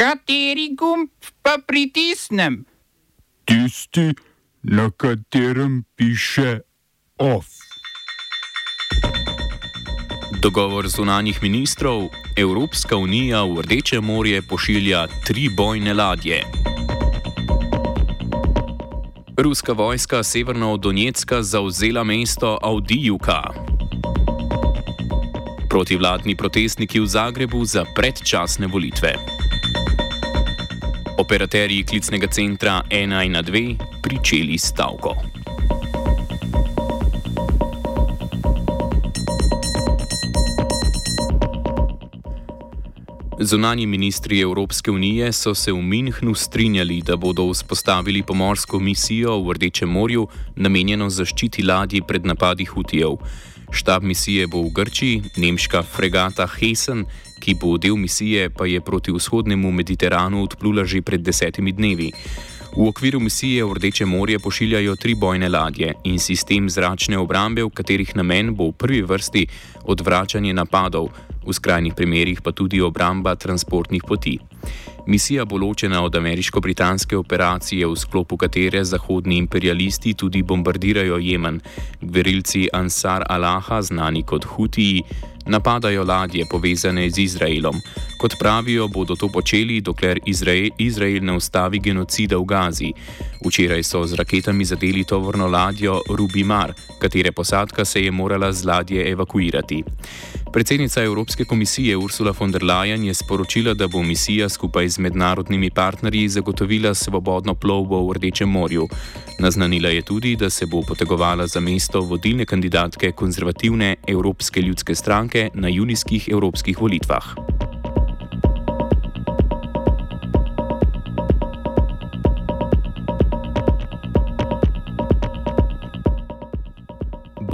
Kateri gumb pa pritisnem? Tisti, na katerem piše OF. Dogovor zunanjih ministrov: Evropska unija v Rdeče morje pošilja tri bojne ladje. Ruska vojska severno od Donetska zauzela mesto Audijuka. Protivladni protestniki v Zagrebu za predčasne volitve. Operaterji klicnega centra 112 pričeli stavko. Zunani ministri Evropske unije so se v Minhnu strinjali, da bodo vzpostavili pomorsko misijo v Rdečem morju, namenjeno zaščiti ladji pred napadi Hutijev. Štab misije bo v Grčiji, nemška fregata Hessen, ki bo del misije, pa je proti vzhodnemu Mediteranu odplula že pred desetimi dnevi. V okviru misije v Rdeče morje pošiljajo tri bojne ladje in sistem zračne obrambe, v katerih namen bo v prvi vrsti odvračanje napadov, v skrajnih primerjih pa tudi obramba transportnih poti. Misija bo ločena od ameriško-britanske operacije, v sklopu katere zahodni imperialisti tudi bombardirajo Jemen. Gverilci Ansar Allaha, znani kot Hutiji, napadajo ladje povezane z Izraelom. Kot pravijo, bodo to počeli, dokler Izrael, Izrael ne ustavi genocida v Gazi. Včeraj so z raketami zadeli tovorno ladjo Rubimar, katere posadka se je morala z ladje evakuirati. Predsednica Evropske komisije Ursula von der Leyen je sporočila, da bo misija skupaj z mednarodnimi partnerji zagotovila svobodno plovbo v Rdečem morju. Naznanila je tudi, da se bo potegovala za mesto vodilne kandidatke konzervativne Evropske ljudske stranke na junijskih evropskih volitvah.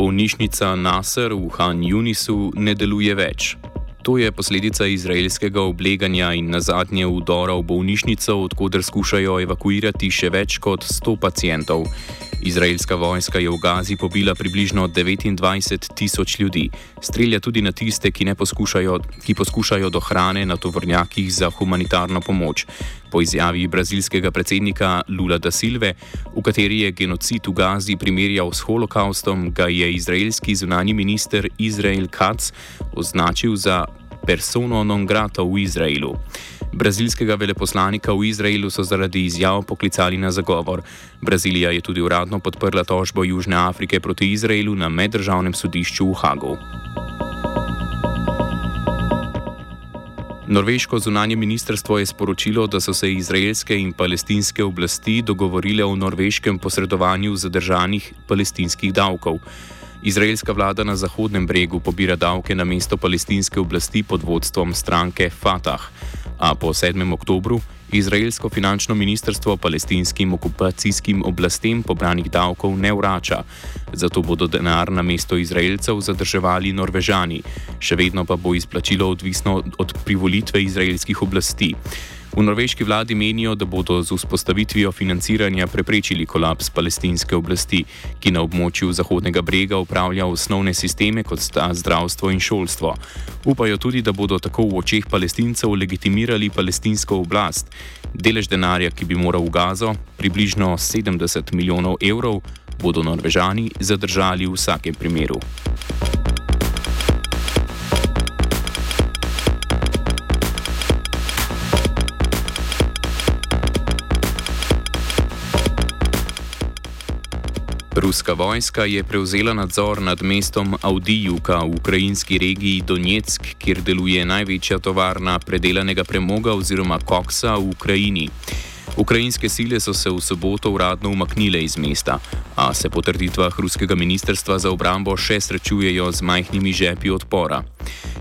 Bolnišnica Nasr v Han Junisu ne deluje več. To je posledica izraelskega obleganja in na zadnje vdora v bolnišnico, odkuder skušajo evakuirati še več kot 100 pacijentov. Izraelska vojska je v Gazi pobila približno 29 tisoč ljudi. Strelja tudi na tiste, ki, poskušajo, ki poskušajo do hrane na tovornjakih za humanitarno pomoč. Po izjavi brazilskega predsednika Lula da Silve, v kateri je genocid v Gazi primerjal s holokaustom, ga je izraelski zunani minister Izrael Katz označil za persono non grata v Izraelu. Brazilskega veleposlanika v Izraelu so zaradi izjav poklicali na zagovor. Brazilija je tudi uradno podprla tožbo Južne Afrike proti Izraelu na meddržavnem sodišču v Hagu. Norveško zunanje ministrstvo je sporočilo, da so se izraelske in palestinske oblasti dogovorile o norveškem posredovanju zadržanih palestinskih davkov. Izraelska vlada na Zahodnem bregu pobira davke na mesto palestinske oblasti pod vodstvom stranke Fatah a po 7. oktobru izraelsko finančno ministrstvo palestinskim okupacijskim oblastem pobranih davkov ne vrača. Zato bodo denar na mesto Izraelcev zadrževali Norvežani, še vedno pa bo izplačilo odvisno od privolitve izraelskih oblasti. V norveški vladi menijo, da bodo z vzpostavitvijo financiranja preprečili kolaps palestinske oblasti, ki na območju Zahodnega brega upravlja osnovne sisteme kot sta zdravstvo in šolstvo. Upajo tudi, da bodo tako v očeh palestincev legitimirali palestinsko oblast. Delež denarja, ki bi moral v Gazo, približno 70 milijonov evrov, bodo norvežani zadržali v vsakem primeru. Ruska vojska je prevzela nadzor nad mestom Audijuka v ukrajinski regiji Donetsk, kjer deluje največja tovarna predelanega premoga oziroma koksa v Ukrajini. Ukrajinske sile so se v soboto uradno umaknile iz mesta, a se po trditvah ruskega ministrstva za obrambo še srečujejo z majhnimi žepi odpora.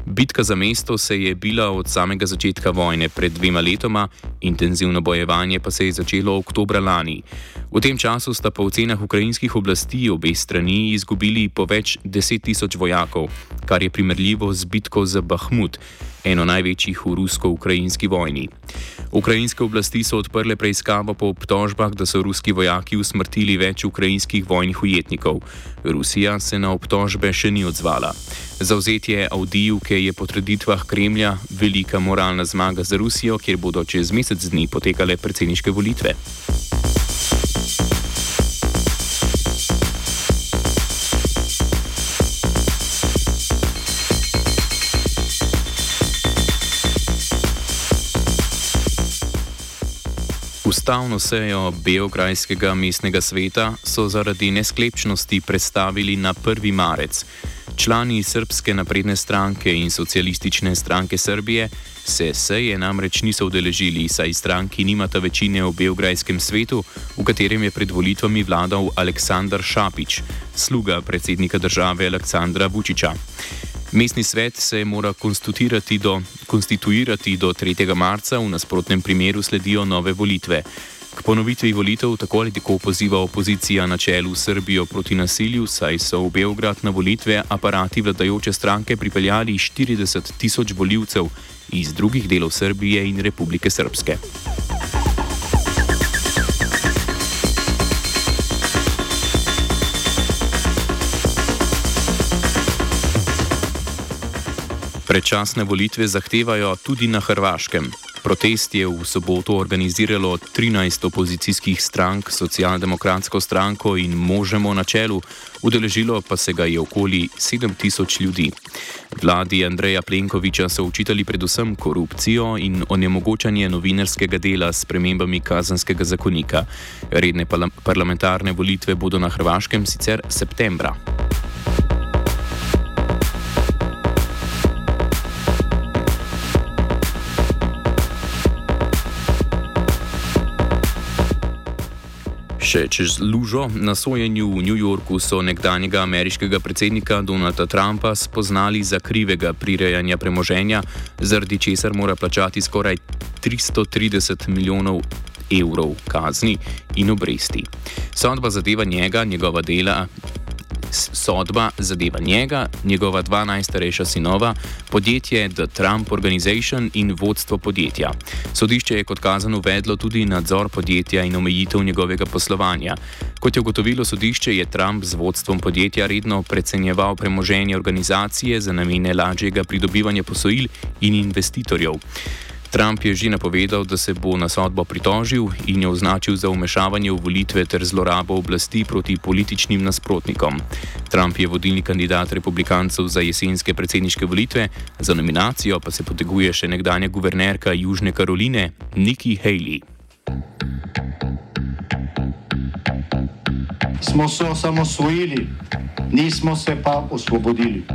Bitka za mesto se je bila od samega začetka vojne pred dvema letoma, intenzivno bojevanje pa se je začelo oktobra lani. V tem času sta po ocenah ukrajinskih oblasti obe strani izgubili po več deset tisoč vojakov, kar je primerljivo z bitko za Bahmut, eno največjih v rusko-ukrajinski vojni. Ukrajinske oblasti so odprle preiskavo po obtožbah, da so ruski vojaki usmrtili več ukrajinskih vojnih ujetnikov. Rusija se na obtožbe še ni odzvala. Zauzetje Audijevke je po trditvah Kremlja velika moralna zmaga za Rusijo, kjer bodo čez mesec dni potekale predsedniške volitve. Ustavno sejo Beograjskega mestnega sveta so zaradi nesklepčnosti predstavili na 1. marec. Člani Srpske napredne stranke in socialistične stranke Srbije se seje namreč niso udeležili, saj stranki nimata večine v Beograjskem svetu, v katerem je pred volitvami vladal Aleksandar Šapič, sluga predsednika države Aleksandra Vučiča. Mestni svet se mora konstituirati do, konstituirati do 3. marca, v nasprotnem primeru sledijo nove volitve. K ponovitvi volitev tako ali tako poziva opozicija na čelu Srbijo proti nasilju, saj so v Beograd na volitve aparati vladajoče stranke pripeljali 40 tisoč voljivcev iz drugih delov Srbije in Republike Srpske. Predčasne volitve zahtevajo tudi na Hrvaškem. Protest je v soboto organiziralo 13 opozicijskih strank, socialdemokratsko stranko in možemo na čelu, udeležilo pa se ga je okoli 7000 ljudi. Vladi Andreja Plenkoviča so učitali predvsem korupcijo in onemogočanje novinarskega dela s premembami kazanskega zakonika. Redne parlamentarne volitve bodo na Hrvaškem sicer septembra. Še čez lužo na sojenju v New Yorku so nekdanjega ameriškega predsednika Donalda Trumpa spoznali za krivega prirejanja premoženja, zaradi česar mora plačati skoraj 330 milijonov evrov kazni in obresti. Sodba zadeva njega, njegova dela sodba zadeva njega, njegova dva najstarejša sinova, podjetje The Trump Organization in vodstvo podjetja. Sodišče je kot kazan uvedlo tudi nadzor podjetja in omejitev njegovega poslovanja. Kot je ugotovilo sodišče, je Trump z vodstvom podjetja redno precenjeval premoženje organizacije za namene lažjega pridobivanja posojil in investitorjev. Trump je že napovedal, da se bo na sodbo pritožil in jo označil za umešavanje v volitve ter zlorabo oblasti proti političnim nasprotnikom. Trump je vodilni kandidat republikancev za jesenske predsedniške volitve, za nominacijo pa se poteguje še nekdanja guvernerka Južne Karoline Nikki Haley. Smo se osamosvojili, nismo se pa osvobodili.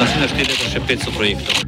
Naslednje število je še 500 projektov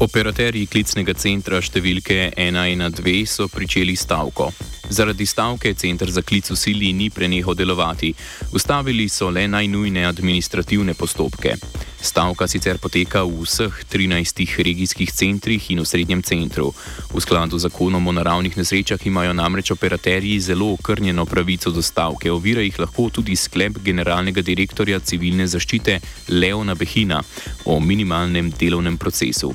Operaterji klicnega centra številke 112 so pričeli stavko. Zaradi stavke center za klic v sili ni prenehal delovati. Ustavili so le najnujne administrativne postopke. Stavka sicer poteka v vseh 13 regijskih centrih in v srednjem centru. V skladu z zakonom o naravnih nesrečah imajo namreč operaterji zelo okrnjeno pravico do stavke. Ovira jih lahko tudi sklep generalnega direktorja civilne zaščite Leona Behina o minimalnem delovnem procesu.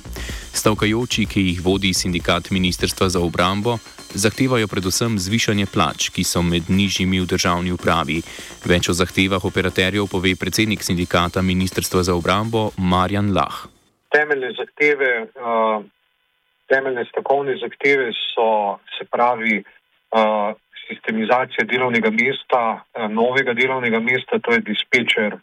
Stavkajoči, ki jih vodi sindikat Ministrstva za obrambo, zahtevajo predvsem zvišanje plač, ki so med nižjimi v državni upravi. Več o zahtevah operaterjev pove predsednik sindikata Ministrstva za obrambo Marjan Lah. Temeljne zahteve, uh, temeljne strokovne zahteve so se pravi uh, sistemizacija delovnega mesta, uh, novega delovnega mesta, to je dispečer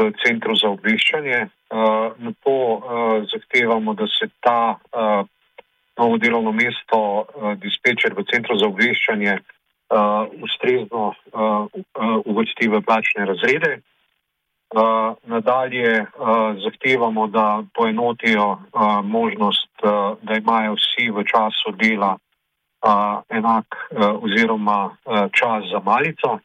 v centru za obveščanje. Uh, na to uh, zahtevamo, da se ta uh, novo delovno mesto, dispečer v centru za obveščanje, ustrezno uvrsti v plačne razrede. Nadalje zahtevamo, da poenotijo možnost, da imajo vsi v času dela enak oziroma čas za malico.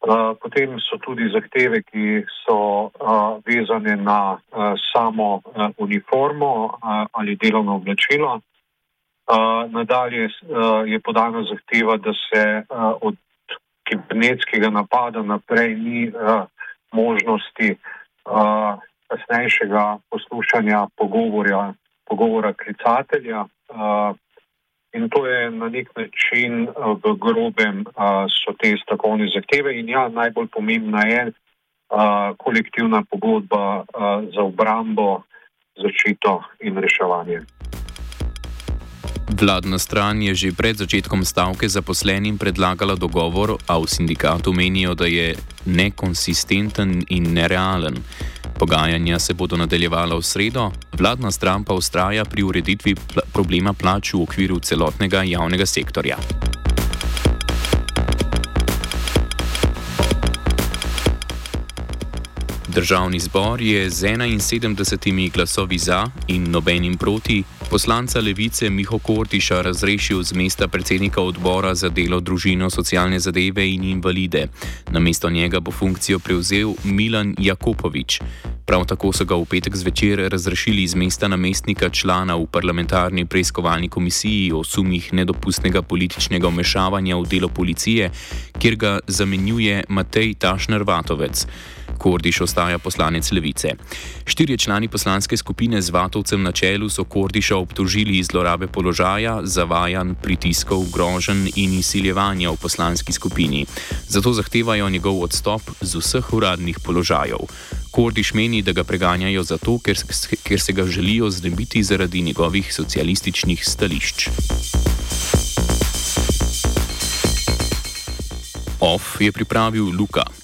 Uh, potem so tudi zahteve, ki so uh, vezane na uh, samo uniformo ali delovno oblačilo. Nadalje je podana zahteva, da se od kibernetskega napada naprej ni možnosti kasnejšega poslušanja pogovorja, pogovora klicatelja. In to je na nek način uh, v grobem uh, so te strokovne zahteve. In ja, najbolj pomembna je uh, kolektivna pogodba za obrambo, zaščito in reševanje. Vladna stran je že pred začetkom stavke zaposlenim predlagala dogovor, a v sindikatu menijo, da je nekonsistenten in nerealen. Pogajanja se bodo nadaljevala v sredo, vladna stran pa ustraja pri ureditvi pl problema plač v okviru celotnega javnega sektorja. Državni zbor je z 71 glasovi za in nobenim proti poslanca levice Miho Kortiša razrešil z mesta predsednika odbora za delo, družino, socialne zadeve in invalide. Na mesto njega bo funkcijo prevzel Milan Jakopovič. Prav tako so ga v petek zvečer razrešili z mesta namestnika člana v parlamentarni preiskovalni komisiji o sumih nedopustnega političnega vmešavanja v delo policije, kjer ga zamenjuje Matej Tašner Vatovec. Kordiš ostaja poslanec levice. Štirje člani poslanske skupine z Vatovcem na čelu so Kordiša obtožili zlorabe položaja, zavajanj, pritiskov, groženj in izsiljevanja v poslanski skupini. Zato zahtevajo njegov odstop z vseh uradnih položajev. Kordiš meni, da ga preganjajo zato, ker, ker se ga želijo znebiti zaradi njegovih socialističnih stališč. OF je pripravil Luka.